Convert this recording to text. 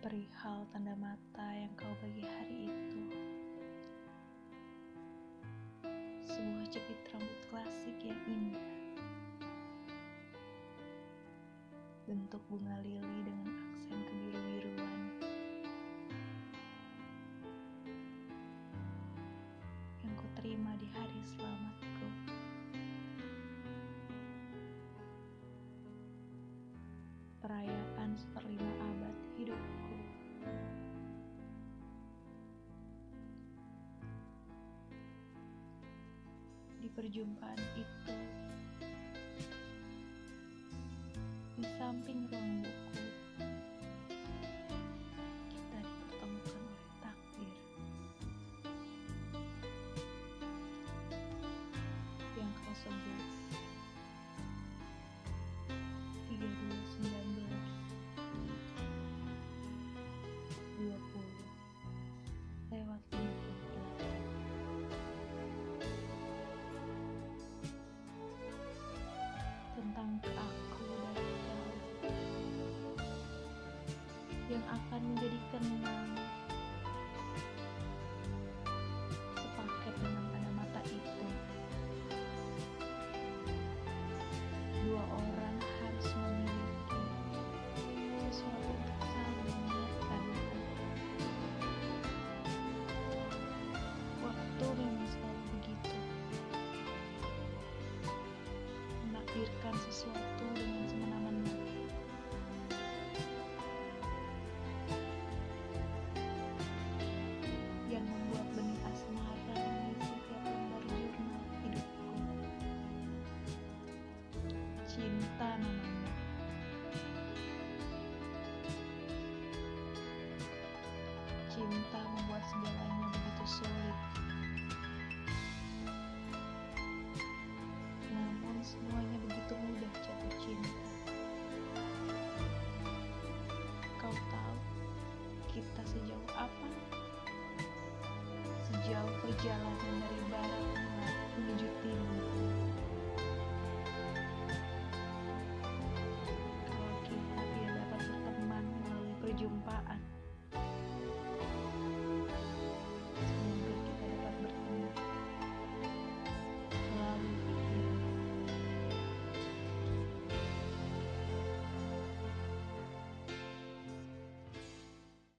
perihal tanda mata yang kau bagi hari itu. Sebuah jepit rambut klasik yang indah. Bentuk bunga lili dengan aksen kebiru-biruan. Yang ku terima di hari selamatku. Perayaan seperlima perjumpaan itu, di samping ruang buku, kita dipertemukan oleh takdir yang kau sebut yang akan menjadi kenang. Sepaket dengan tanda mata itu. Dua orang harus memiliki sesuatu untuk saling mengingatkan waktu memang selalu begitu. Menakdirkan sesuatu cinta namanya. Cinta membuat segalanya begitu sulit. Namun semuanya begitu mudah jatuh cinta. Kau tahu kita sejauh apa? Sejauh perjalanan dari barat menuju timur kalau